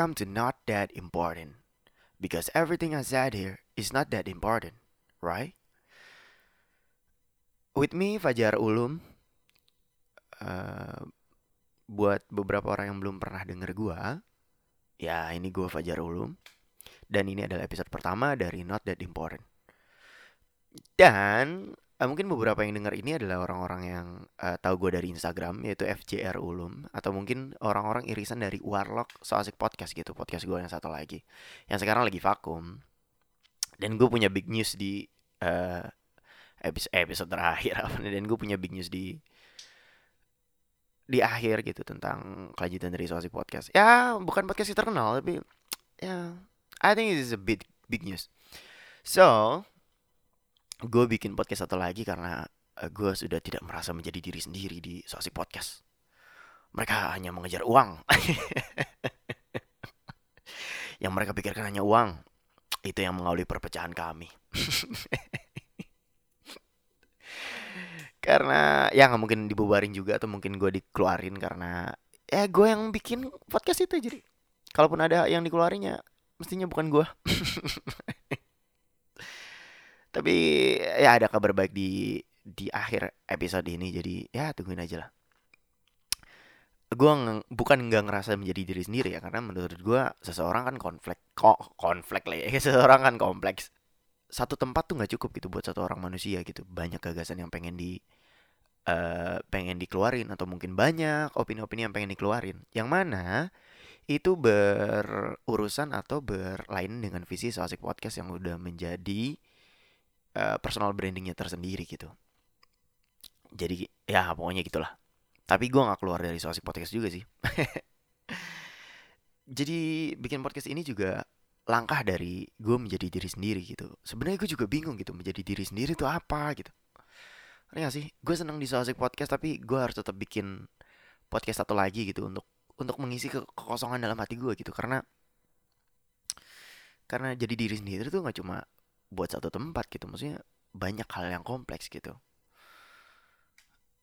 Welcome to Not That Important. Because everything I said here is not that important, right? With me, Fajar Ulum. Uh, buat beberapa orang yang belum pernah denger gua, ya ini gua Fajar Ulum. Dan ini adalah episode pertama dari Not That Important. Dan uh, mungkin beberapa yang denger ini adalah orang-orang yang uh, tahu gue dari Instagram yaitu FJR Ulum atau mungkin orang-orang irisan dari Warlock So Asik Podcast gitu podcast gue yang satu lagi yang sekarang lagi vakum. Dan gue punya big news di uh, episode episode terakhir apa dan gue punya big news di di akhir gitu tentang kelanjutan dari So Asik Podcast. Ya bukan podcast yang terkenal tapi ya I think it is a big big news. So gue bikin podcast satu lagi karena uh, gue sudah tidak merasa menjadi diri sendiri di Sosi Podcast. Mereka hanya mengejar uang. yang mereka pikirkan hanya uang. Itu yang mengawali perpecahan kami. karena ya nggak mungkin dibubarin juga atau mungkin gue dikeluarin karena ya gue yang bikin podcast itu jadi kalaupun ada yang dikeluarin ya mestinya bukan gue tapi ya ada kabar baik di di akhir episode ini jadi ya tungguin aja lah. Gue bukan nggak ngerasa menjadi diri sendiri ya karena menurut gue seseorang kan konflik kok konflik lah ya seseorang kan kompleks. Satu tempat tuh nggak cukup gitu buat satu orang manusia gitu. Banyak gagasan yang pengen di uh, pengen dikeluarin atau mungkin banyak opini-opini yang pengen dikeluarin. Yang mana itu berurusan atau berlainan dengan visi Soasik Podcast yang udah menjadi uh, personal brandingnya tersendiri gitu. Jadi ya pokoknya gitulah. Tapi gue nggak keluar dari Soasik Podcast juga sih. Jadi bikin podcast ini juga langkah dari gue menjadi diri sendiri gitu. Sebenarnya gue juga bingung gitu menjadi diri sendiri itu apa gitu. Ini gak sih? Gue seneng di Soasik Podcast tapi gue harus tetap bikin podcast satu lagi gitu untuk untuk mengisi ke kekosongan dalam hati gue gitu. Karena karena jadi diri sendiri tuh nggak cuma buat satu tempat gitu. Maksudnya banyak hal yang kompleks gitu.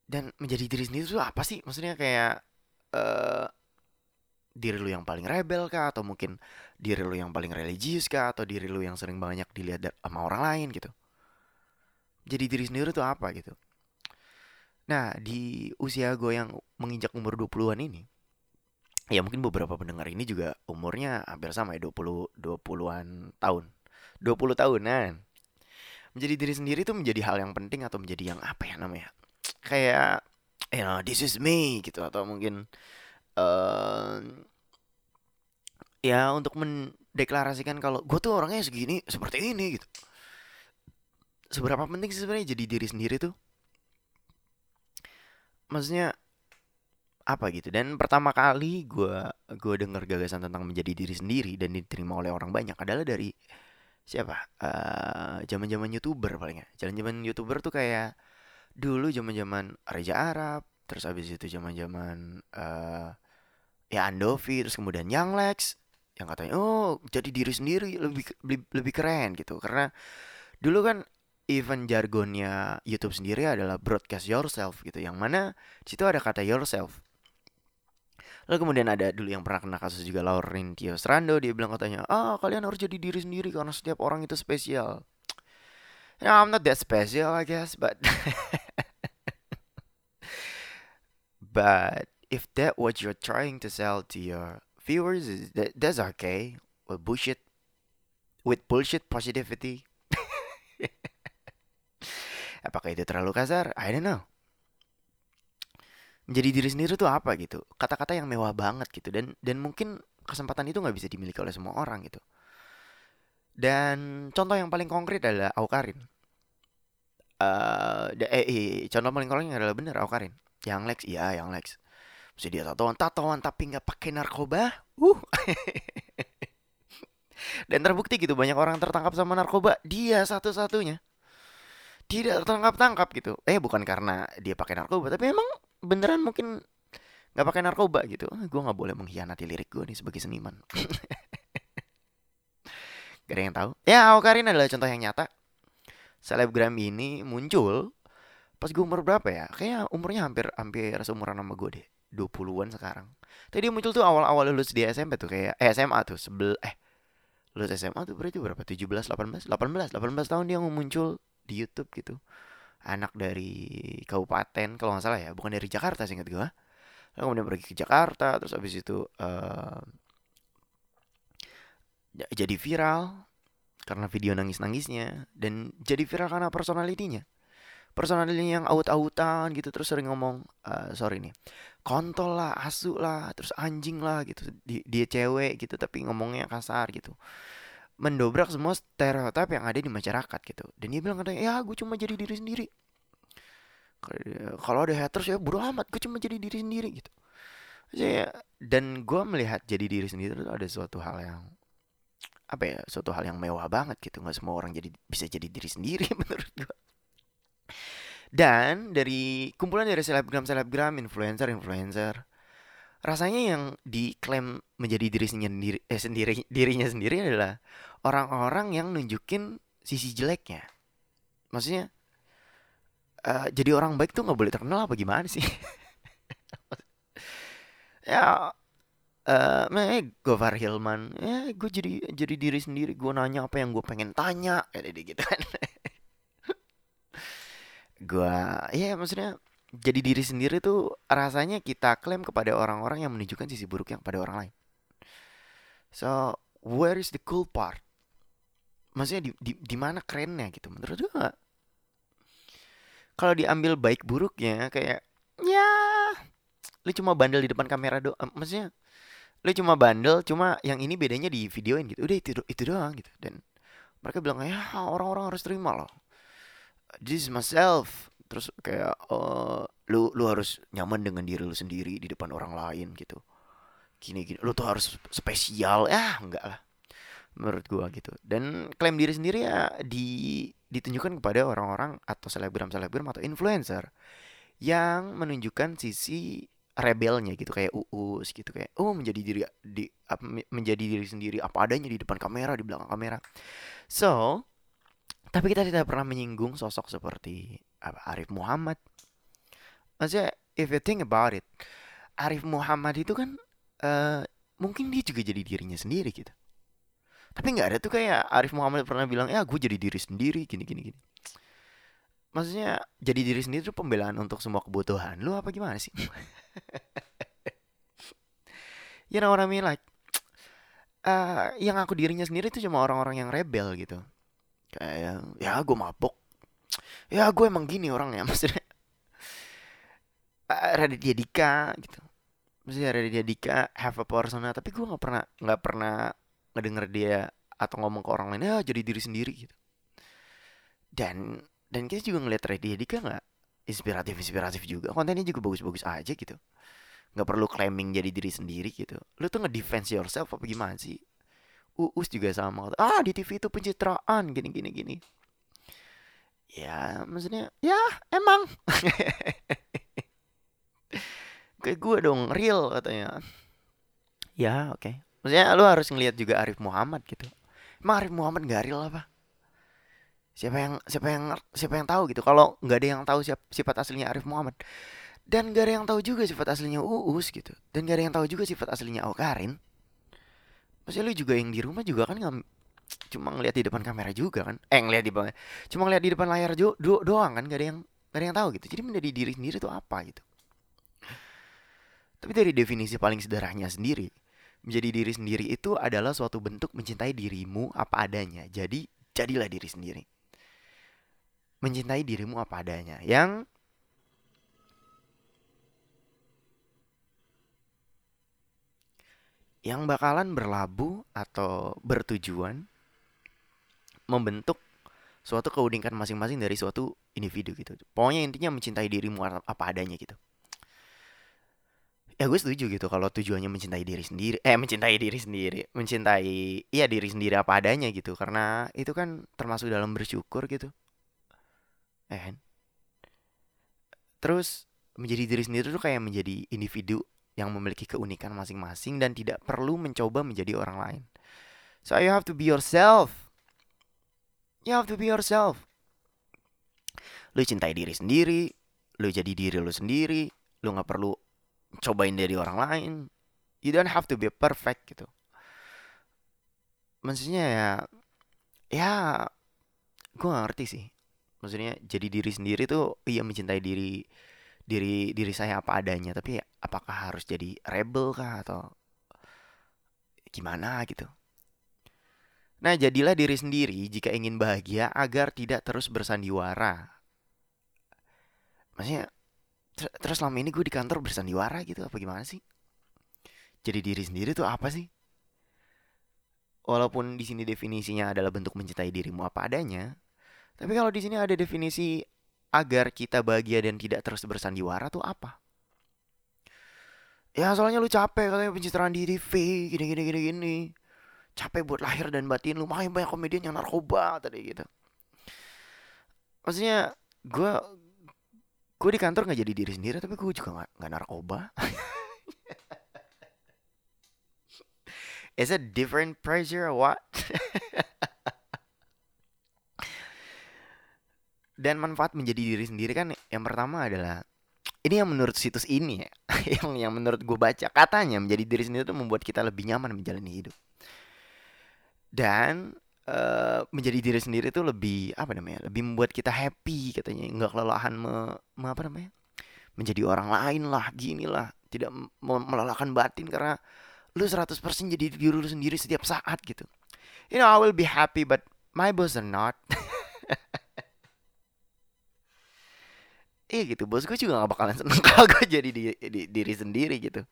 Dan menjadi diri sendiri itu apa sih? Maksudnya kayak uh, diri lu yang paling rebel kah? Atau mungkin diri lu yang paling religius kah? Atau diri lu yang sering banyak dilihat sama orang lain gitu. Jadi diri sendiri tuh apa gitu? Nah di usia gue yang menginjak umur 20-an ini ya mungkin beberapa pendengar ini juga umurnya hampir sama ya 20 20-an tahun 20 tahunan. Menjadi diri sendiri tuh menjadi hal yang penting atau menjadi yang apa ya namanya? Kayak you know this is me gitu atau mungkin uh, ya untuk mendeklarasikan kalau gue tuh orangnya segini seperti ini gitu. Seberapa penting sih sebenarnya jadi diri sendiri tuh? Maksudnya apa gitu? Dan pertama kali gue gue dengar gagasan tentang menjadi diri sendiri dan diterima oleh orang banyak adalah dari siapa zaman uh, zaman youtuber palingnya. Zaman zaman youtuber tuh kayak dulu zaman zaman Raja Arab terus habis itu zaman zaman uh, ya Andovi terus kemudian Young Lex yang katanya oh jadi diri sendiri lebih lebih, lebih keren gitu. Karena dulu kan even jargonnya YouTube sendiri adalah broadcast yourself gitu yang mana situ ada kata yourself Lalu kemudian ada dulu yang pernah kena kasus juga Lauren Tio Strando dia bilang katanya, "Ah, kalian harus jadi diri sendiri karena setiap orang itu spesial." Ya, I'm not that special I guess, but But if that what you're trying to sell to your viewers is that that's okay. With bullshit with bullshit positivity. Apakah itu terlalu kasar? I don't know menjadi diri sendiri tuh apa gitu? Kata-kata yang mewah banget gitu. Dan dan mungkin kesempatan itu nggak bisa dimiliki oleh semua orang gitu. Dan contoh yang paling konkret adalah Aukarin uh, eh, eh, contoh paling konkret adalah bener Aukarin yang Lex iya yang Lex. Mesti dia tatoan tatoan tapi nggak pakai narkoba? Uh. Dan terbukti gitu banyak orang tertangkap sama narkoba. Dia satu-satunya. Tidak tertangkap tangkap gitu. Eh bukan karena dia pakai narkoba tapi emang beneran mungkin nggak pakai narkoba gitu. Ah, gue nggak boleh mengkhianati lirik gue nih sebagai seniman. Gak ada yang tahu. Ya Karin adalah contoh yang nyata. Selebgram ini muncul pas gue umur berapa ya? Kayak umurnya hampir hampir seumuran sama gue deh. 20-an sekarang. Tadi muncul tuh awal-awal lulus di SMP tuh kayak eh, SMA tuh sebel eh lulus SMA tuh berarti berapa? 17 18 18 18 tahun dia muncul di YouTube gitu anak dari kabupaten kalau nggak salah ya bukan dari Jakarta sih ingat gue lalu kemudian pergi ke Jakarta terus abis itu uh, jadi viral karena video nangis-nangisnya dan jadi viral karena personalitinya. Personalitinya yang aut-autan gitu terus sering ngomong uh, sorry nih kontol lah asu lah terus anjing lah gitu dia, dia cewek gitu tapi ngomongnya kasar gitu mendobrak semua stereotip yang ada di masyarakat gitu. Dan dia bilang katanya ya gue cuma jadi diri sendiri. Kalau ada haters ya bodo amat gue cuma jadi diri sendiri gitu. Saya dan gue melihat jadi diri sendiri itu ada suatu hal yang apa ya suatu hal yang mewah banget gitu. Nggak semua orang jadi bisa jadi diri sendiri menurut gue dan dari kumpulan dari selebgram selebgram influencer influencer rasanya yang diklaim menjadi diri sendiri eh, sendiri dirinya sendiri adalah orang-orang yang nunjukin sisi jeleknya. Maksudnya uh, jadi orang baik tuh nggak boleh terkenal apa gimana sih? Ya eh uh, Gofar Hilman ya gue jadi jadi diri sendiri gue nanya apa yang gue pengen tanya kayak gitu kan. Gue ya maksudnya jadi diri sendiri tuh rasanya kita klaim kepada orang-orang yang menunjukkan sisi buruk yang pada orang lain. So, where is the cool part? Maksudnya di di, di mana kerennya gitu menurut gue? Kalau diambil baik buruknya kayak ya lu cuma bandel di depan kamera do maksudnya lu cuma bandel cuma yang ini bedanya di videoin gitu udah itu itu doang gitu dan mereka bilang ya orang-orang harus terima loh this is myself terus kayak uh, lu lu harus nyaman dengan diri lu sendiri di depan orang lain gitu. Gini gini. Lu tuh harus spesial. Ya enggak lah. Menurut gua gitu. Dan klaim diri sendiri ya di ditunjukkan kepada orang-orang atau selebgram selebgram atau influencer yang menunjukkan sisi rebelnya gitu. Kayak uus gitu. Kayak oh menjadi diri di menjadi diri sendiri. Apa adanya di depan kamera di belakang kamera. So tapi kita tidak pernah menyinggung sosok seperti Arif Muhammad. Maksudnya if you think about it, Arif Muhammad itu kan uh, mungkin dia juga jadi dirinya sendiri gitu. Tapi nggak ada tuh kayak Arif Muhammad pernah bilang, ya gue jadi diri sendiri, gini gini gini. Maksudnya jadi diri sendiri itu pembelaan untuk semua kebutuhan. Lu apa gimana sih? you know what I mean like uh, yang aku dirinya sendiri itu cuma orang-orang yang rebel gitu kayak ya gue mabok ya gue emang gini orangnya maksudnya. Uh, Raditya Dika gitu. Maksudnya Raditya Dika have a persona tapi gue nggak pernah nggak pernah ngedenger dia atau ngomong ke orang lain ya jadi diri sendiri gitu. Dan dan kita juga ngeliat Raditya Dika nggak inspiratif inspiratif juga. Kontennya juga bagus-bagus aja gitu. Nggak perlu claiming jadi diri sendiri gitu. Lu tuh ngedefense yourself apa gimana sih? Uus juga sama. Ah di TV itu pencitraan gini gini gini ya maksudnya ya emang. Kayak gue dong real katanya. Ya oke. Okay. maksudnya lu harus ngelihat juga Arif Muhammad gitu. Emang Arif Muhammad gak real apa? Siapa yang siapa yang siapa yang tahu gitu? Kalau nggak ada yang tahu siapa sifat aslinya Arif Muhammad. Dan gak ada yang tahu juga sifat aslinya Uus gitu. Dan gak ada yang tahu juga sifat aslinya Aukarin Maksudnya lu juga yang di rumah juga kan nggak cuma ngeliat di depan kamera juga kan. Eh ngeliat di bawah. Cuma ngeliat di depan layar do doang kan gak ada yang gak ada yang tahu gitu. Jadi menjadi diri sendiri itu apa gitu. Tapi dari definisi paling sederhananya sendiri menjadi diri sendiri itu adalah suatu bentuk mencintai dirimu apa adanya. Jadi jadilah diri sendiri. Mencintai dirimu apa adanya. Yang yang bakalan berlabuh atau bertujuan membentuk suatu keunikan masing-masing dari suatu individu gitu. Pokoknya intinya mencintai dirimu apa adanya gitu. Ya gue setuju gitu kalau tujuannya mencintai diri sendiri, eh mencintai diri sendiri, mencintai iya diri sendiri apa adanya gitu. Karena itu kan termasuk dalam bersyukur gitu. Eh? Terus menjadi diri sendiri tuh kayak menjadi individu yang memiliki keunikan masing-masing dan tidak perlu mencoba menjadi orang lain. So you have to be yourself. You have to be yourself. Lu cintai diri sendiri, lu jadi diri lu sendiri, lu nggak perlu cobain dari orang lain. You don't have to be perfect gitu. Maksudnya ya ya gue gak ngerti sih. Maksudnya jadi diri sendiri tuh iya mencintai diri diri diri saya apa adanya tapi apakah harus jadi rebel kah atau gimana gitu nah jadilah diri sendiri jika ingin bahagia agar tidak terus bersandiwara maksudnya ter terus selama ini gue di kantor bersandiwara gitu apa gimana sih jadi diri sendiri tuh apa sih walaupun di sini definisinya adalah bentuk mencintai dirimu apa adanya tapi kalau di sini ada definisi agar kita bahagia dan tidak terus bersandiwara tuh apa? Ya soalnya lu capek katanya pencitraan diri gini gini gini gini. Capek buat lahir dan batin lu main banyak komedian yang narkoba tadi gitu. Maksudnya gue gue di kantor nggak jadi diri sendiri tapi gue juga nggak narkoba. Is it different pressure or what? dan manfaat menjadi diri sendiri kan yang pertama adalah ini yang menurut situs ini ya yang yang menurut gue baca katanya menjadi diri sendiri itu membuat kita lebih nyaman menjalani hidup dan uh, menjadi diri sendiri itu lebih apa namanya lebih membuat kita happy katanya. Nggak kelelahan me, me apa namanya menjadi orang lain lah gini lah. Tidak melelahkan batin karena lu 100% jadi diri lu sendiri setiap saat gitu. You know I will be happy but my boss are not. Iya gitu bos gue juga gak bakalan seneng kalau gue jadi di, di, diri sendiri gitu.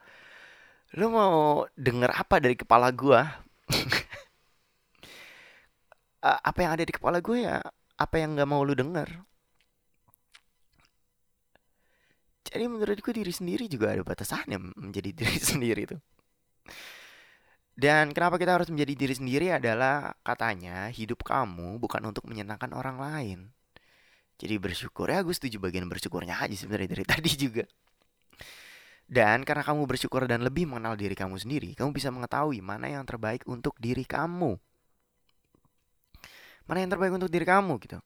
Lu mau denger apa dari kepala gue apa yang ada di kepala gue ya apa yang nggak mau lu denger jadi menurut gue diri sendiri juga ada batasannya menjadi diri sendiri tuh dan kenapa kita harus menjadi diri sendiri adalah katanya hidup kamu bukan untuk menyenangkan orang lain jadi bersyukur ya gue setuju bagian bersyukurnya aja sebenarnya dari tadi juga. Dan karena kamu bersyukur dan lebih mengenal diri kamu sendiri, kamu bisa mengetahui mana yang terbaik untuk diri kamu. Mana yang terbaik untuk diri kamu gitu.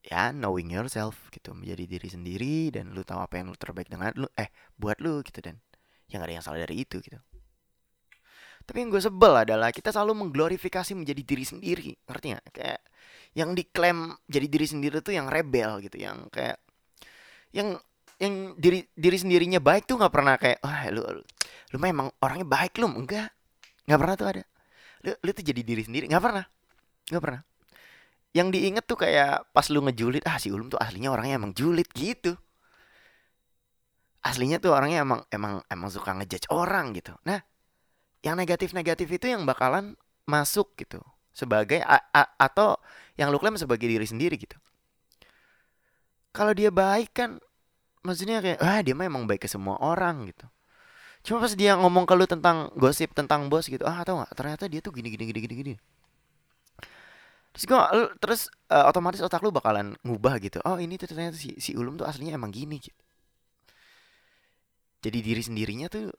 Ya, knowing yourself gitu, menjadi diri sendiri dan lu tahu apa yang lu terbaik dengan lu eh buat lu gitu dan yang ada yang salah dari itu gitu. Tapi yang gue sebel adalah kita selalu mengglorifikasi menjadi diri sendiri, ngerti gak? Kayak yang diklaim jadi diri sendiri tuh yang rebel gitu. Yang kayak yang yang diri diri sendirinya baik tuh nggak pernah kayak wah lu, lu lu memang orangnya baik lu. Enggak. Nggak pernah tuh ada. Lu lu tuh jadi diri sendiri. Nggak pernah. Nggak pernah yang diinget tuh kayak pas lu ngejulit ah si ulum tuh aslinya orangnya emang julit gitu aslinya tuh orangnya emang emang emang suka ngejudge orang gitu nah yang negatif negatif itu yang bakalan masuk gitu sebagai a, a, atau yang lu klaim sebagai diri sendiri gitu. Kalau dia baik kan maksudnya kayak ah dia mah emang baik ke semua orang gitu. Cuma pas dia ngomong ke lu tentang gosip tentang bos gitu, ah tau gak ternyata dia tuh gini gini gini gini gini. Terus gue terus uh, otomatis otak lu bakalan ngubah gitu. Oh ini tuh ternyata si si Ulum tuh aslinya emang gini gitu. Jadi diri sendirinya tuh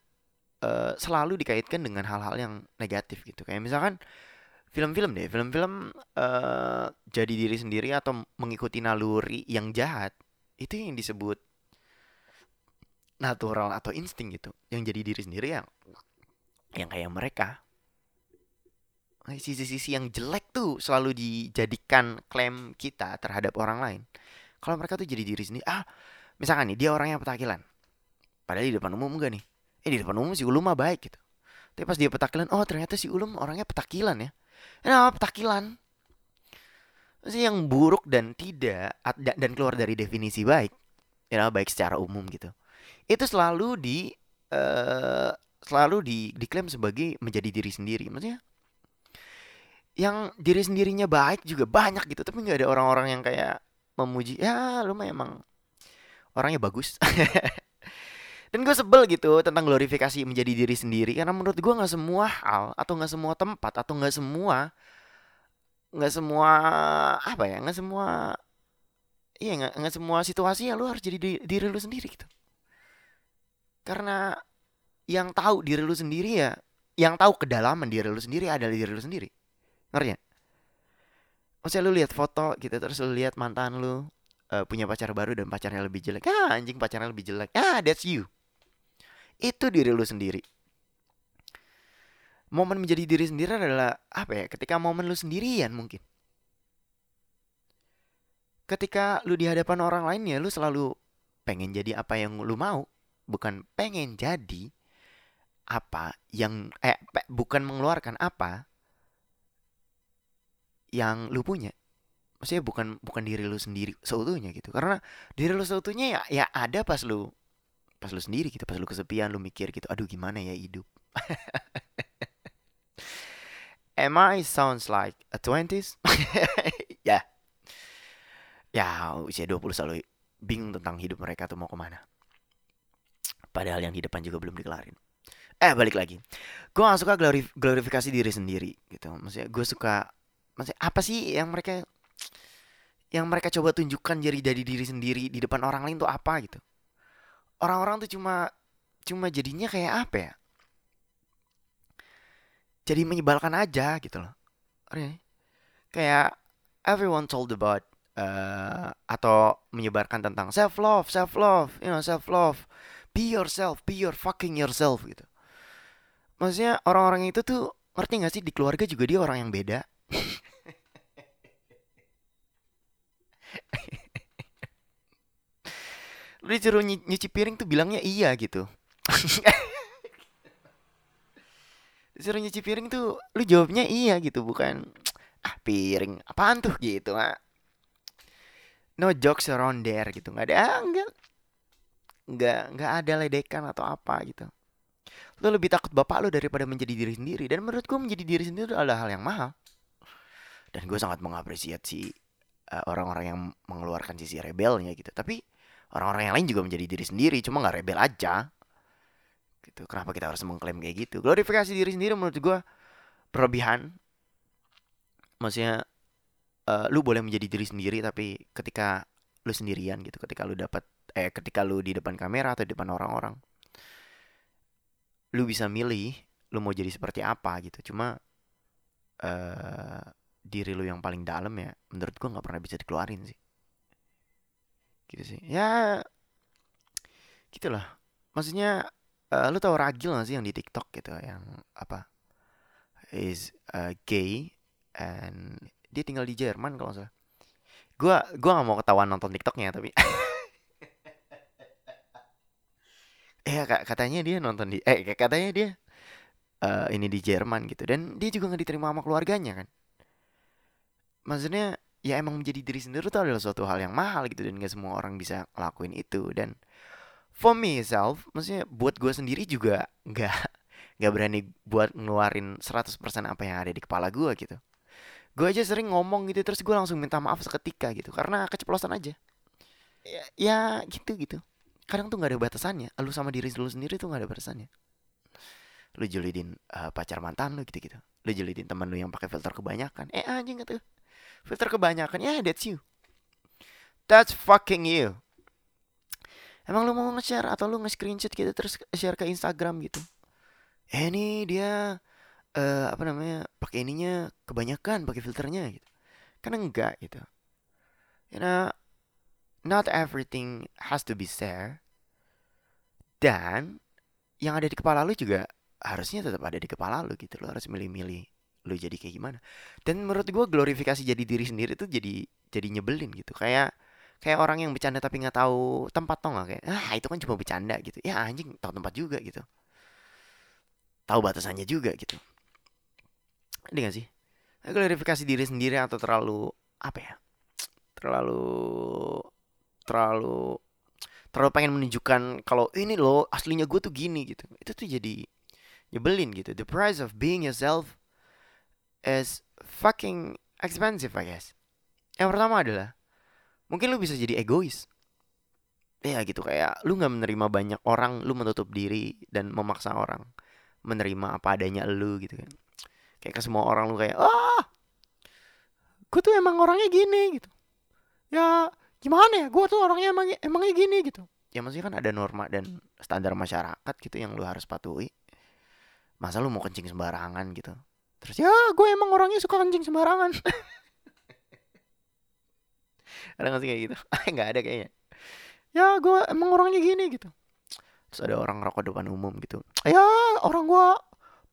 uh, selalu dikaitkan dengan hal-hal yang negatif gitu. Kayak misalkan film-film deh film-film uh, jadi diri sendiri atau mengikuti naluri yang jahat itu yang disebut natural atau insting gitu yang jadi diri sendiri yang yang kayak mereka sisi-sisi yang jelek tuh selalu dijadikan klaim kita terhadap orang lain kalau mereka tuh jadi diri sendiri ah misalkan nih dia orang yang petakilan padahal di depan umum enggak nih eh di depan umum si Ulum mah baik gitu tapi pas dia petakilan oh ternyata si Ulum orangnya petakilan ya Nah, petakilan. Maksudnya yang buruk dan tidak dan keluar dari definisi baik, ya baik secara umum gitu. Itu selalu di uh, selalu di diklaim sebagai menjadi diri sendiri. Maksudnya yang diri sendirinya baik juga banyak gitu, tapi nggak ada orang-orang yang kayak memuji, ya lu mah emang orangnya bagus. dan gue sebel gitu tentang glorifikasi menjadi diri sendiri karena menurut gue nggak semua hal atau nggak semua tempat atau nggak semua nggak semua apa ya nggak semua iya nggak nggak semua situasi ya lu harus jadi diri, diri lu sendiri gitu karena yang tahu diri lu sendiri ya yang tahu kedalaman diri lu sendiri adalah diri lu sendiri ngerti ya maksudnya lu lihat foto gitu terus lu lihat mantan lu uh, punya pacar baru dan pacarnya lebih jelek. Ah anjing pacarnya lebih jelek. Ah that's you. Itu diri lu sendiri. Momen menjadi diri sendiri adalah apa ya ketika momen lu sendirian mungkin. Ketika lu di hadapan orang lain ya lu selalu pengen jadi apa yang lu mau. Bukan pengen jadi apa yang eh bukan mengeluarkan apa yang lu punya maksudnya bukan bukan diri lu sendiri seutuhnya gitu karena diri lu seutuhnya ya ya ada pas lu pas lu sendiri gitu pas lu kesepian lu mikir gitu aduh gimana ya hidup Am I sounds like a twenties? ya. Ya, usia 20 selalu bingung tentang hidup mereka tuh mau ke mana. Padahal yang di depan juga belum dikelarin. Eh, balik lagi. Gue gak suka glorif glorifikasi diri sendiri gitu. Maksudnya gue suka... Maksudnya apa sih yang mereka... Yang mereka coba tunjukkan jadi dari diri sendiri di depan orang lain tuh apa gitu. Orang-orang tuh cuma... Cuma jadinya kayak apa ya? jadi menyebalkan aja gitu loh. Kayak everyone told about uh, atau menyebarkan tentang self love self love you know self love be yourself be your fucking yourself gitu. Maksudnya orang-orang itu tuh ngerti gak sih di keluarga juga dia orang yang beda lu disuruh nyuci piring tuh bilangnya iya gitu. Disuruh nyuci piring tuh lu jawabnya iya gitu bukan ah piring apaan tuh? gitu ah no jokes around there gitu. Nggak ada enggak nggak nggak ada ledekan atau apa gitu. Lu lebih takut bapak lu daripada menjadi diri sendiri dan menurut gue menjadi diri sendiri adalah hal yang mahal dan gue sangat mengapresiasi uh, orang-orang yang mengeluarkan sisi rebelnya gitu. Tapi orang-orang yang lain juga menjadi diri sendiri cuma nggak rebel aja. Gitu kenapa kita harus mengklaim kayak gitu? Glorifikasi diri sendiri menurut gue berlebihan. Maksudnya uh, lu boleh menjadi diri sendiri tapi ketika lu sendirian gitu ketika lu dapat eh ketika lu di depan kamera atau di depan orang-orang lu bisa milih lu mau jadi seperti apa gitu. Cuma uh, diri lu yang paling dalam ya menurut gua nggak pernah bisa dikeluarin sih. Gitu sih. Ya gitulah. Maksudnya uh, lu tau Ragil gak sih yang di TikTok gitu yang apa is uh, gay and dia tinggal di Jerman kalau salah. Gua gua nggak mau ketahuan nonton TikToknya tapi eh katanya dia nonton di eh katanya dia uh, ini di Jerman gitu. Dan dia juga nggak diterima sama keluarganya kan maksudnya ya emang menjadi diri sendiri itu adalah suatu hal yang mahal gitu dan gak semua orang bisa ngelakuin itu. Dan for me self maksudnya buat gue sendiri juga nggak nggak berani buat ngeluarin 100% apa yang ada di kepala gue gitu. Gue aja sering ngomong gitu terus gue langsung minta maaf seketika gitu karena keceplosan aja. Ya, ya gitu gitu. Kadang tuh nggak ada batasannya. Lu sama diri lu sendiri tuh nggak ada batasannya. Lu julidin uh, pacar mantan lu gitu gitu lu julidin teman lu yang pakai filter kebanyakan. Eh anjing gitu filter kebanyakan. Ya yeah, that's you. That's fucking you. Emang lu mau nge-share atau lu nge-screenshot gitu terus share ke Instagram gitu? Eh ini dia uh, apa namanya pakai ininya kebanyakan pakai filternya gitu. Kan enggak gitu. You know not everything has to be share dan yang ada di kepala lu juga harusnya tetap ada di kepala lu gitu lo harus milih-milih lu jadi kayak gimana. Dan menurut gue glorifikasi jadi diri sendiri tuh jadi jadi nyebelin gitu. Kayak kayak orang yang bercanda tapi nggak tahu tempat tau nggak? Kayak ah itu kan cuma bercanda gitu. Ya anjing tahu tempat juga gitu. Tahu batasannya juga gitu. Ini gak sih? Klarifikasi diri sendiri atau terlalu apa ya? Terlalu terlalu terlalu pengen menunjukkan kalau ini loh aslinya gue tuh gini gitu. Itu tuh jadi nyebelin gitu. The price of being yourself is fucking expensive I guess. Yang pertama adalah mungkin lu bisa jadi egois. Ya gitu kayak lu nggak menerima banyak orang lu menutup diri dan memaksa orang menerima apa adanya lu gitu kan. Kayak ke semua orang lu kayak ah gue tuh emang orangnya gini gitu. Ya gimana ya? Gue tuh orangnya emang emangnya gini gitu. Ya maksudnya kan ada norma dan standar masyarakat gitu yang lu harus patuhi. Masa lu mau kencing sembarangan gitu terus ya gue emang orangnya suka kencing sembarangan. Ada nggak sih kayak gitu? Nggak ada kayaknya. Ya gue emang orangnya gini gitu. Terus ada orang rokok depan umum gitu. Ya orang gua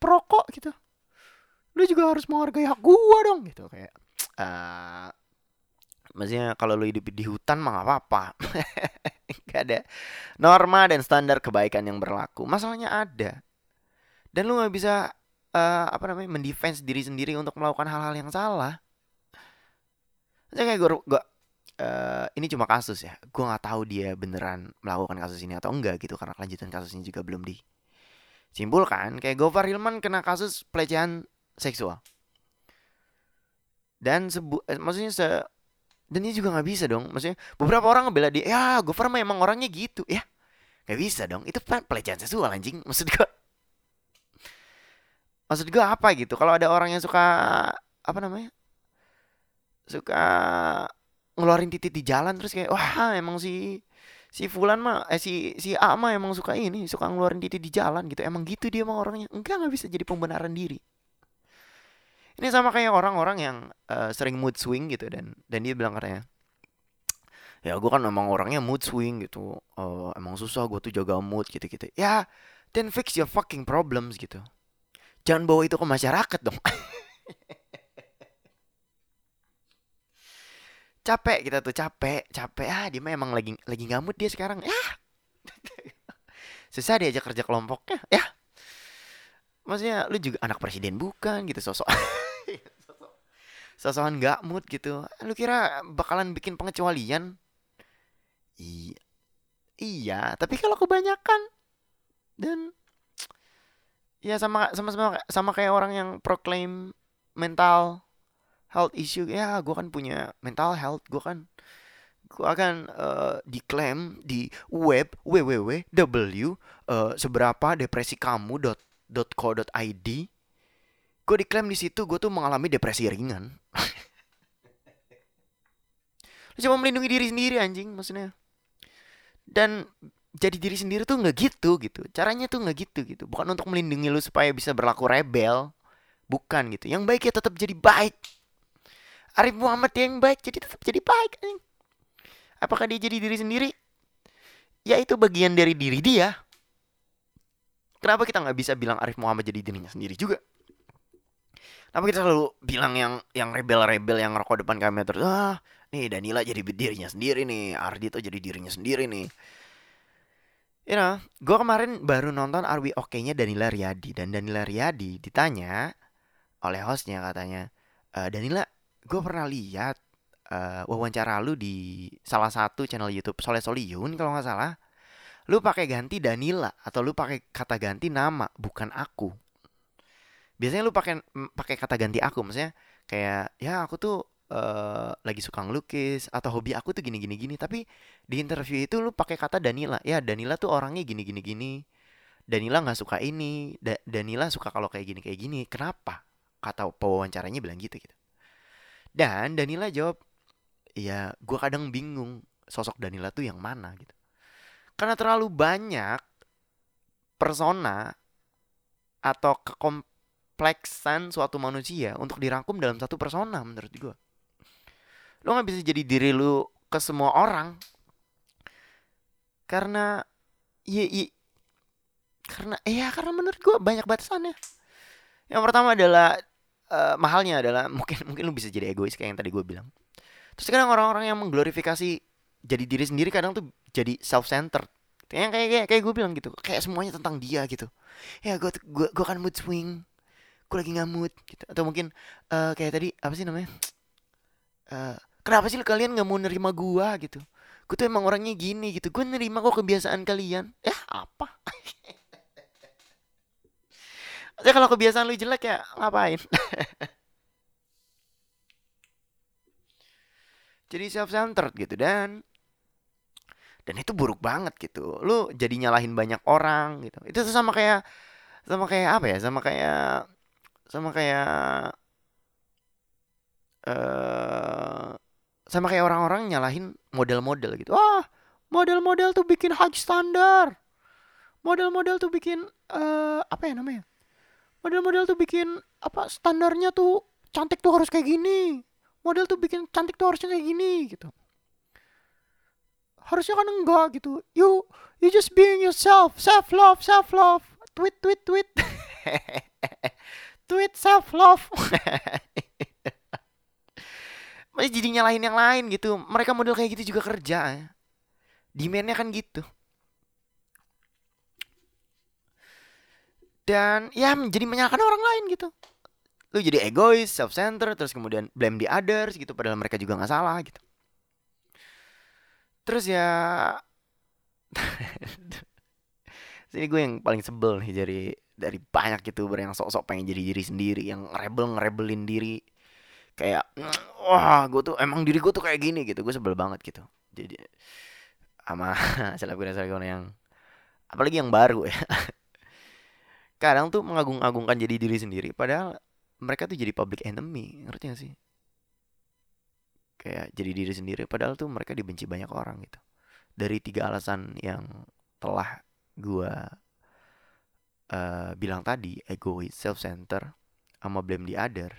perokok gitu. Lu juga harus menghargai hak gua dong gitu. Kayak uh, maksudnya kalau lu hidup di hutan mah gak apa-apa. Gak ada norma dan standar kebaikan yang berlaku. Masalahnya ada. Dan lu nggak bisa uh, apa namanya mendefense diri sendiri untuk melakukan hal-hal yang salah. Maksudnya kayak gue, gue uh, ini cuma kasus ya. Gue nggak tahu dia beneran melakukan kasus ini atau enggak gitu karena kelanjutan kasusnya juga belum disimpulkan. Kayak Gofar Hilman kena kasus pelecehan seksual. Dan sebu eh, maksudnya se dan ini juga nggak bisa dong. Maksudnya beberapa orang ngebela dia ya Gofar memang orangnya gitu. Ya nggak bisa dong. Itu pelecehan seksual anjing maksud gue maksud gue apa gitu? Kalau ada orang yang suka apa namanya? Suka ngeluarin titik di jalan terus kayak wah emang si si Fulan mah eh si si A mah emang suka ini suka ngeluarin titik di jalan gitu. Emang gitu dia mah orangnya. Enggak nggak bisa jadi pembenaran diri. Ini sama kayak orang-orang yang uh, sering mood swing gitu dan dan dia bilang katanya ya gue kan emang orangnya mood swing gitu. Uh, emang susah gue tuh jaga mood gitu gitu ya then fix your fucking problems gitu jangan bawa itu ke masyarakat dong. Capek kita tuh capek capek. Ah dia memang lagi lagi ngamut dia sekarang. Ya. Susah diajak kerja kelompoknya ya. Maksudnya lu juga anak presiden bukan gitu sosok. Sosokan nggak mood gitu. Lu kira bakalan bikin pengecualian? Iya iya tapi kalau kebanyakan dan ya sama sama sama sama kayak orang yang proclaim mental health issue. Ya gue kan punya mental health gue kan gue akan uh, diklaim di web www uh, seberapa depresi kamu dot dot co dot id gue diklaim di situ gue tuh mengalami depresi ringan. Cuma melindungi diri sendiri anjing maksudnya. Dan jadi diri sendiri tuh nggak gitu gitu caranya tuh nggak gitu gitu bukan untuk melindungi lu supaya bisa berlaku rebel bukan gitu yang baik ya tetap jadi baik Arif Muhammad yang baik jadi tetap jadi baik. Apakah dia jadi diri sendiri? Ya itu bagian dari diri dia. Kenapa kita nggak bisa bilang Arif Muhammad jadi dirinya sendiri juga? Kenapa kita selalu bilang yang yang rebel-rebel yang rokok depan kamera terus ah nih Danila jadi dirinya sendiri nih, Ardito jadi dirinya sendiri nih. You know, gue kemarin baru nonton Are We Okay-nya Danila Riyadi dan Danila Riyadi ditanya oleh hostnya katanya, e, Danila gue pernah lihat uh, wawancara lu di salah satu channel YouTube Soleh Solihun kalau nggak salah. Lu pakai ganti Danila atau lu pakai kata ganti nama bukan aku. Biasanya lu pakai pakai kata ganti aku, maksudnya kayak ya aku tuh uh, lagi suka ngelukis atau hobi aku tuh gini gini gini. Tapi di interview itu lu pakai kata Danila. Ya Danila tuh orangnya gini gini gini. Danila nggak suka ini. Da Danila suka kalau kayak gini kayak gini. Kenapa? Kata pewawancaranya bilang gitu gitu. Dan Danila jawab, ya gue kadang bingung sosok Danila tuh yang mana gitu. Karena terlalu banyak persona atau kekompleksan suatu manusia untuk dirangkum dalam satu persona menurut gue. Lo gak bisa jadi diri lu ke semua orang. Karena iya, iya karena ya karena menurut gue banyak batasannya. Yang pertama adalah uh, mahalnya adalah mungkin mungkin lu bisa jadi egois kayak yang tadi gue bilang. Terus kadang orang-orang yang mengglorifikasi jadi diri sendiri kadang tuh jadi self centered. Yang kayak kayak, kayak gue bilang gitu, kayak semuanya tentang dia gitu. Ya gue gue gue kan mood swing, gue lagi nggak mood gitu. Atau mungkin uh, kayak tadi apa sih namanya? Uh, kenapa sih kalian nggak mau nerima gue gitu? Gue tuh emang orangnya gini gitu. Gue nerima kok kebiasaan kalian. Ya apa? Ya kalau kebiasaan lu jelek ya ngapain? jadi self centered gitu dan dan itu buruk banget gitu. Lu jadi nyalahin banyak orang gitu. Itu sama kayak sama kayak apa ya? Sama kayak sama kayak uh, sama kayak orang-orang nyalahin model-model gitu. Wah, model-model tuh bikin high standar. Model-model tuh bikin uh, apa ya namanya? model-model tuh bikin apa standarnya tuh cantik tuh harus kayak gini. Model tuh bikin cantik tuh harusnya kayak gini gitu. Harusnya kan enggak gitu. You you just being yourself. Self love self love tweet tweet tweet. Tweet self love masih jadi nyalahin yang lain gitu. Mereka model kayak gitu juga kerja demandnya kan gitu. Dan ya jadi menyalahkan orang lain gitu. Lu jadi egois self center terus kemudian blame the others gitu padahal mereka juga nggak salah gitu. Terus ya sini gue yang paling sebel nih dari dari banyak youtuber yang sok-sok pengen jadi diri sendiri yang rebel ngerebelin diri kayak wah gue tuh emang diri gue tuh kayak gini gitu. Gue sebel banget gitu. Jadi sama selebgram selebgram yang apalagi yang baru ya. Kadang tuh mengagung-agungkan jadi diri sendiri padahal mereka tuh jadi public enemy ngerti gak sih? Kayak jadi diri sendiri padahal tuh mereka dibenci banyak orang gitu. Dari tiga alasan yang telah gua uh, bilang tadi egois self center sama blame the other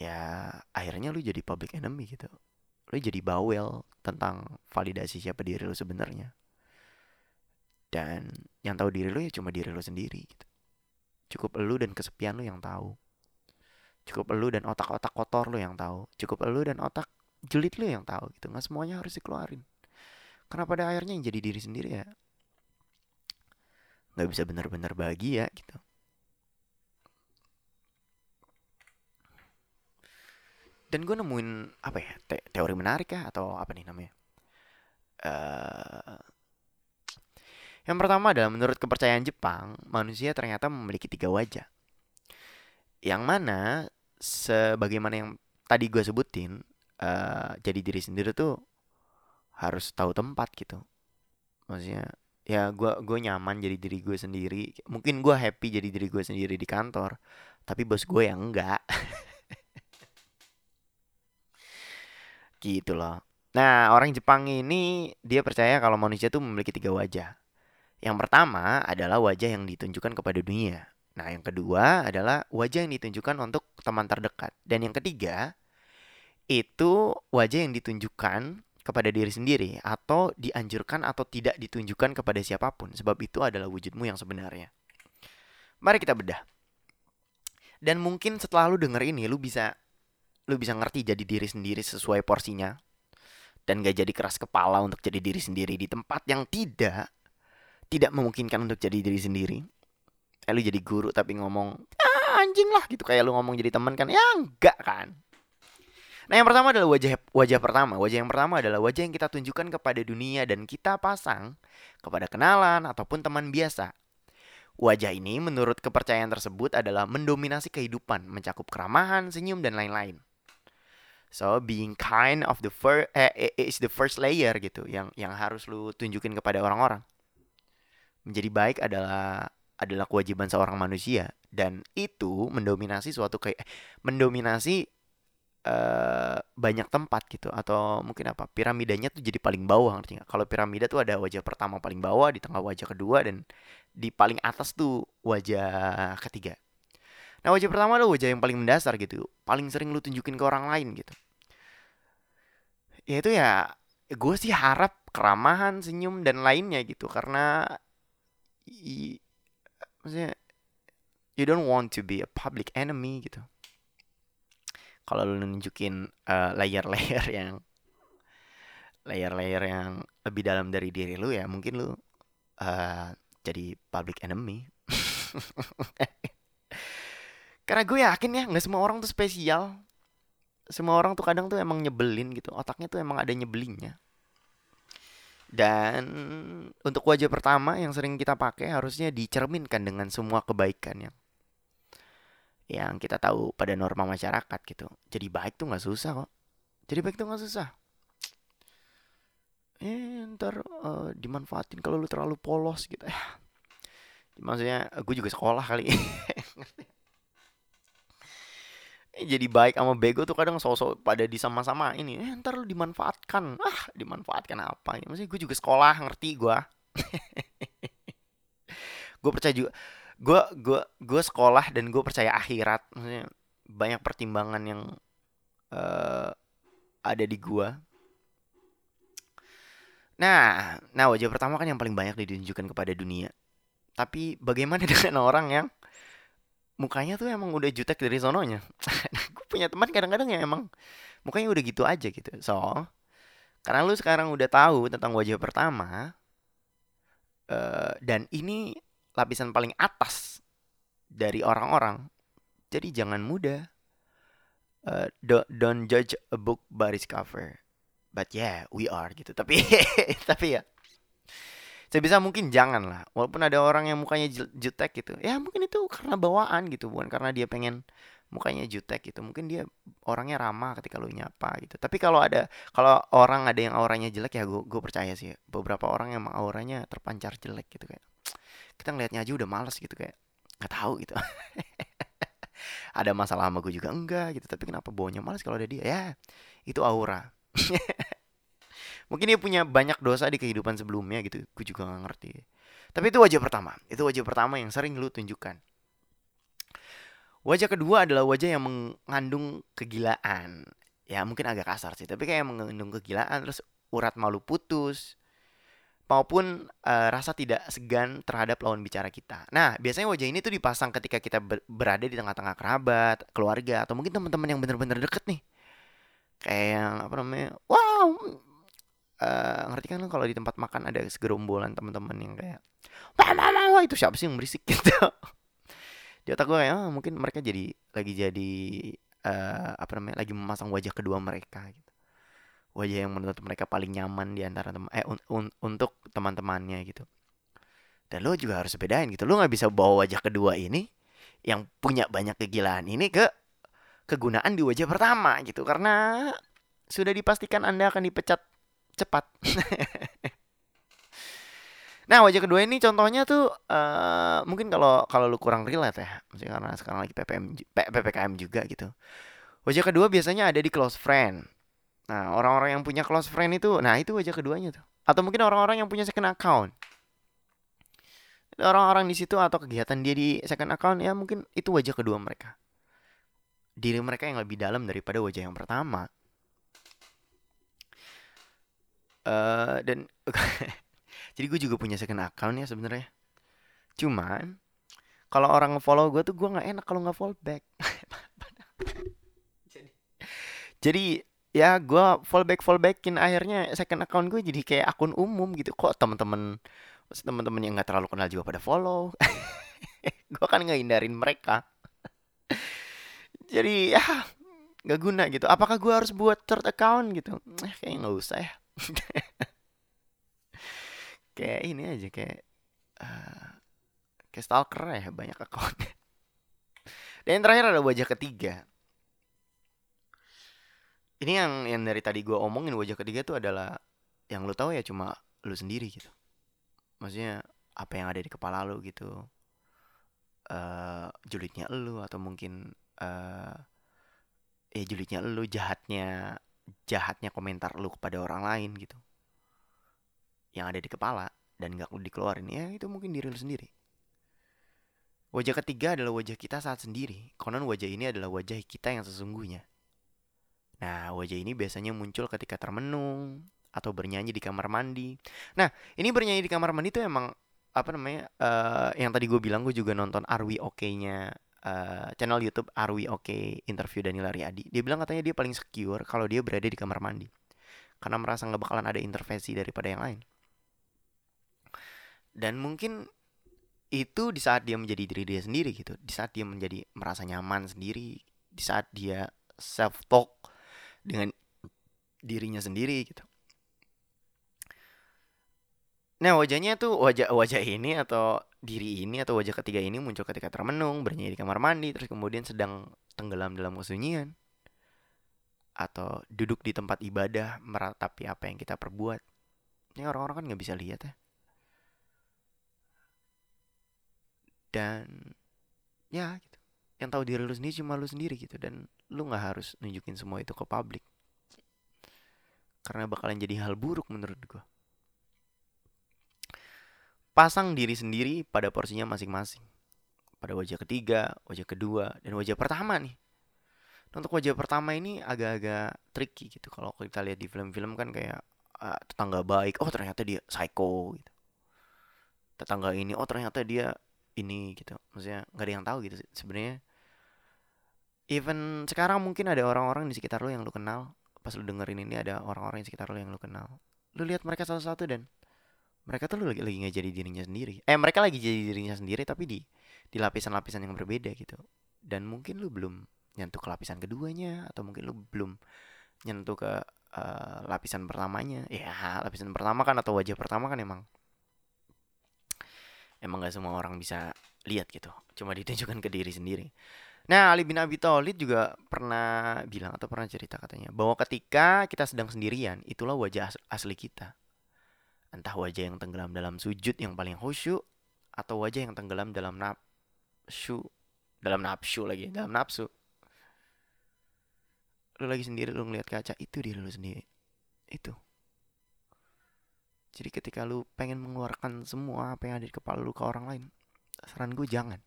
ya akhirnya lu jadi public enemy gitu lu jadi bawel tentang validasi siapa diri lu sebenarnya dan yang tahu diri lo ya cuma diri lo sendiri gitu. Cukup elu dan kesepian lo yang tahu. Cukup elu dan otak-otak kotor lo yang tahu. Cukup elu dan otak julid lo yang tahu gitu. Nggak semuanya harus dikeluarin. Karena pada akhirnya yang jadi diri sendiri ya nggak bisa benar-benar bahagia gitu. Dan gue nemuin apa ya te teori menarik ya atau apa nih namanya? Uh, yang pertama adalah menurut kepercayaan Jepang, manusia ternyata memiliki tiga wajah. Yang mana sebagaimana yang tadi gue sebutin, uh, jadi diri sendiri tuh harus tahu tempat gitu. Maksudnya ya gue gue nyaman jadi diri gue sendiri. Mungkin gue happy jadi diri gue sendiri di kantor, tapi bos gue yang enggak. gitu loh. Nah, orang Jepang ini dia percaya kalau manusia tuh memiliki tiga wajah. Yang pertama adalah wajah yang ditunjukkan kepada dunia. Nah, yang kedua adalah wajah yang ditunjukkan untuk teman terdekat. Dan yang ketiga, itu wajah yang ditunjukkan kepada diri sendiri atau dianjurkan atau tidak ditunjukkan kepada siapa pun sebab itu adalah wujudmu yang sebenarnya. Mari kita bedah. Dan mungkin setelah lu denger ini lu bisa lu bisa ngerti jadi diri sendiri sesuai porsinya. Dan gak jadi keras kepala untuk jadi diri sendiri di tempat yang tidak tidak memungkinkan untuk jadi diri sendiri. Kayak lu jadi guru tapi ngomong ah, anjing lah gitu. Kayak lu ngomong jadi teman kan ya enggak kan. Nah yang pertama adalah wajah wajah pertama. Wajah yang pertama adalah wajah yang kita tunjukkan kepada dunia dan kita pasang kepada kenalan ataupun teman biasa. Wajah ini menurut kepercayaan tersebut adalah mendominasi kehidupan, mencakup keramahan, senyum dan lain-lain. So being kind of the first eh, is the first layer gitu yang yang harus lu tunjukin kepada orang-orang. Menjadi baik adalah adalah kewajiban seorang manusia. Dan itu mendominasi suatu kayak mendominasi uh, banyak tempat gitu. Atau mungkin apa piramidanya tuh jadi paling bawah ngerti nggak? Kalau piramida tuh ada wajah pertama paling bawah di tengah wajah kedua dan di paling atas tuh wajah ketiga nah wajah pertama adalah wajah yang paling mendasar gitu. Paling sering lu tunjukin ke orang lain gitu. Ya itu ya gue sih harap keramahan senyum dan lainnya gitu. Karena maksudnya you don't want to be a public enemy gitu. Kalau lu nunjukin uh, layer-layer yang layer-layer yang lebih dalam dari diri lu ya mungkin lu uh, jadi public enemy karena gue yakin ya nggak semua orang tuh spesial semua orang tuh kadang tuh emang nyebelin gitu otaknya tuh emang ada nyebelinnya dan untuk wajah pertama yang sering kita pakai harusnya dicerminkan dengan semua kebaikan yang yang kita tahu pada norma masyarakat gitu. Jadi baik tuh nggak susah kok. Jadi baik tuh nggak susah. Eh ntar uh, dimanfaatin kalau lu terlalu polos gitu. Eh, maksudnya gue juga sekolah kali. jadi baik sama bego tuh kadang sosok pada di sama-sama ini eh, ntar lu dimanfaatkan. Ah dimanfaatkan apa ya? Maksudnya gue juga sekolah ngerti gue gue percaya juga gue gue gue sekolah dan gue percaya akhirat. Maksudnya banyak pertimbangan yang uh, ada di gue Nah, nah wajah pertama kan yang paling banyak ditunjukkan kepada dunia. Tapi bagaimana dengan orang yang mukanya tuh emang udah jutek dari sononya? gue punya teman kadang-kadang yang emang mukanya udah gitu aja gitu. So, karena lu sekarang udah tahu tentang wajah pertama, uh, dan ini lapisan paling atas dari orang-orang. Jadi jangan mudah. Uh, don't, don't judge a book by its cover but yeah we are gitu tapi tapi ya saya bisa mungkin jangan lah walaupun ada orang yang mukanya jutek gitu. Ya mungkin itu karena bawaan gitu bukan karena dia pengen mukanya jutek gitu. Mungkin dia orangnya ramah ketika lu nyapa gitu. Tapi kalau ada kalau orang ada yang auranya jelek ya gue gue percaya sih beberapa orang yang auranya terpancar jelek gitu kayak kita ngelihatnya aja udah males gitu kayak nggak tahu gitu. Ada masalah sama gue juga? Enggak gitu. Tapi kenapa baunya males kalau ada dia? Ya itu aura Mungkin dia punya banyak dosa di kehidupan sebelumnya gitu. Gue juga gak ngerti. Tapi itu wajah pertama. Itu wajah pertama yang sering lu tunjukkan. Wajah kedua adalah wajah yang mengandung kegilaan. Ya mungkin agak kasar sih. Tapi kayak mengandung kegilaan. Terus urat malu putus. Maupun uh, rasa tidak segan terhadap lawan bicara kita. Nah, biasanya wajah ini tuh dipasang ketika kita berada di tengah-tengah kerabat, keluarga, atau mungkin teman-teman yang benar-benar deket nih kayak yang apa namanya wow uh, ngerti kan kalau di tempat makan ada segerombolan teman-teman yang kayak wah, wah, itu siapa sih yang berisik gitu. Di otak gue kayak oh, mungkin mereka jadi lagi jadi uh, apa namanya lagi memasang wajah kedua mereka gitu. Wajah yang menurut mereka paling nyaman di antara teman eh un, un, untuk teman-temannya gitu. Dan lo juga harus bedain gitu lo nggak bisa bawa wajah kedua ini yang punya banyak kegilaan ini ke kegunaan di wajah pertama gitu. Karena sudah dipastikan Anda akan dipecat cepat. nah, wajah kedua ini contohnya tuh uh, mungkin kalau kalau lu kurang relate ya, maksudnya karena sekarang lagi PPM PPKM juga gitu. Wajah kedua biasanya ada di close friend. Nah, orang-orang yang punya close friend itu, nah itu wajah keduanya tuh. Atau mungkin orang-orang yang punya second account. Orang-orang di situ atau kegiatan dia di second account ya mungkin itu wajah kedua mereka diri mereka yang lebih dalam daripada wajah yang pertama. Uh, dan jadi gue juga punya second account ya sebenarnya. Cuman kalau orang follow gue tuh gue nggak enak kalau nggak follow back. jadi, jadi ya gue fallback fallbackin akhirnya second account gue jadi kayak akun umum gitu. Kok teman-teman teman-teman yang nggak terlalu kenal juga pada follow? Gue kan ngehindarin mereka. Jadi ya nggak guna gitu. Apakah gue harus buat third account gitu? Eh, kayaknya nggak usah ya kayak ini aja kayak uh, kayak stalker ya banyak account dan yang terakhir ada wajah ketiga. Ini yang yang dari tadi gue omongin wajah ketiga tuh adalah yang lo tahu ya cuma lo sendiri gitu. Maksudnya apa yang ada di kepala lo gitu. Uh, julidnya lo atau mungkin uh, ya julidnya lu jahatnya jahatnya komentar lu kepada orang lain gitu. Yang ada di kepala dan nggak lu dikeluarin ya itu mungkin diri lu sendiri. Wajah ketiga adalah wajah kita saat sendiri. Konon wajah ini adalah wajah kita yang sesungguhnya. Nah wajah ini biasanya muncul ketika termenung atau bernyanyi di kamar mandi. Nah ini bernyanyi di kamar mandi itu emang apa namanya uh, yang tadi gue bilang gue juga nonton Arwi Oke-nya uh, channel YouTube Arwi Oke interview Daniel Riyadi. Dia bilang katanya dia paling secure kalau dia berada di kamar mandi. Karena merasa nggak bakalan ada intervensi daripada yang lain. Dan mungkin itu di saat dia menjadi diri dia sendiri gitu. Di saat dia menjadi merasa nyaman sendiri. Di saat dia self talk dengan dirinya sendiri gitu. Nah wajahnya tuh wajah wajah ini atau diri ini atau wajah ketiga ini muncul ketika termenung, bernyanyi di kamar mandi, terus kemudian sedang tenggelam dalam kesunyian atau duduk di tempat ibadah meratapi apa yang kita perbuat. Ini orang-orang kan nggak bisa lihat ya. Dan ya gitu. Yang tahu diri lu sendiri cuma lu sendiri gitu dan lu nggak harus nunjukin semua itu ke publik. Karena bakalan jadi hal buruk menurut gua pasang diri sendiri pada porsinya masing-masing. Pada wajah ketiga, wajah kedua, dan wajah pertama nih. Untuk wajah pertama ini agak-agak tricky gitu. Kalau kita lihat di film-film kan kayak uh, tetangga baik oh ternyata dia psycho gitu tetangga ini oh ternyata dia ini gitu maksudnya nggak ada yang tahu gitu sebenarnya even sekarang mungkin ada orang-orang di sekitar lo yang lo kenal pas lo dengerin ini ada orang-orang di sekitar lo yang lo kenal lo lihat mereka satu-satu dan mereka tuh lagi lagi nggak jadi dirinya sendiri. Eh mereka lagi jadi dirinya sendiri tapi di di lapisan-lapisan yang berbeda gitu. Dan mungkin lu belum nyentuh ke lapisan keduanya atau mungkin lu belum nyentuh ke uh, lapisan pertamanya. Ya lapisan pertama kan atau wajah pertama kan emang emang gak semua orang bisa lihat gitu. Cuma ditunjukkan ke diri sendiri. Nah Ali bin Abi Thalib juga pernah bilang atau pernah cerita katanya bahwa ketika kita sedang sendirian itulah wajah asli kita entah wajah yang tenggelam dalam sujud yang paling khusyuk atau wajah yang tenggelam dalam nafsu dalam nafsu lagi dalam nafsu lu lagi sendiri lu ngeliat kaca itu diri lu sendiri. Itu. Jadi ketika lu pengen mengeluarkan semua apa yang ada di kepala lu ke orang lain saran gue jangan.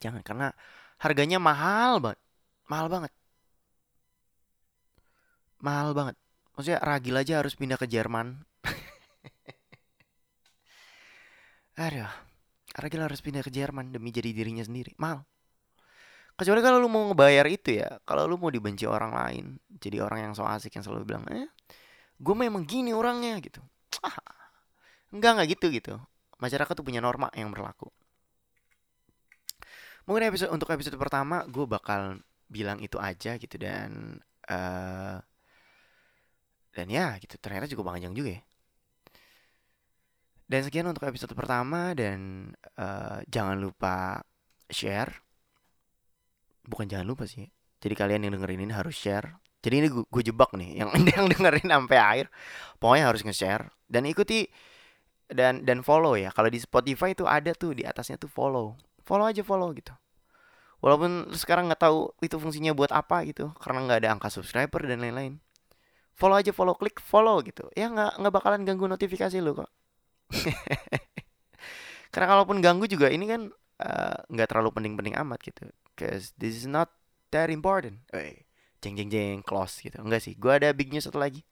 Jangan karena harganya mahal banget. Mahal banget. Mahal banget. Maksudnya ragil aja harus pindah ke Jerman Aduh, Ragil harus pindah ke Jerman demi jadi dirinya sendiri. Mal. Kecuali kalau lu mau ngebayar itu ya, kalau lu mau dibenci orang lain, jadi orang yang so asik yang selalu bilang, eh, gue memang gini orangnya gitu. Ah, enggak enggak gitu gitu. Masyarakat tuh punya norma yang berlaku. Mungkin episode untuk episode pertama gue bakal bilang itu aja gitu dan uh, dan ya gitu ternyata cukup panjang juga ya. Dan sekian untuk episode pertama dan uh, jangan lupa share. Bukan jangan lupa sih. Jadi kalian yang dengerin ini harus share. Jadi ini gue jebak nih yang yang dengerin sampai akhir. Pokoknya harus nge-share dan ikuti dan dan follow ya. Kalau di Spotify itu ada tuh di atasnya tuh follow. Follow aja follow gitu. Walaupun sekarang nggak tahu itu fungsinya buat apa gitu, karena nggak ada angka subscriber dan lain-lain. Follow aja follow, klik follow gitu. Ya nggak nggak bakalan ganggu notifikasi lu kok. Karena kalaupun ganggu juga ini kan eh, nggak uh, terlalu penting-penting amat gitu. Cause this is not that important. Eh, jeng jeng jeng close gitu. Enggak sih. Gua ada big news satu lagi.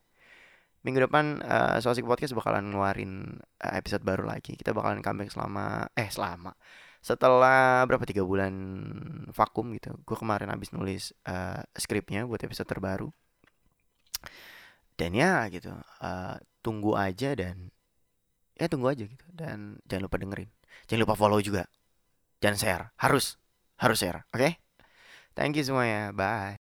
Minggu depan uh, Sosik Podcast bakalan ngeluarin uh, episode baru lagi. Kita bakalan comeback selama eh selama setelah berapa tiga bulan vakum gitu. Gue kemarin habis nulis uh, skripnya buat episode terbaru. Dan ya gitu, uh, tunggu aja dan ya tunggu aja gitu. Dan jangan lupa dengerin. Jangan lupa follow juga. Jangan share. Harus. Harus share. Oke? Okay? thank you semuanya. Bye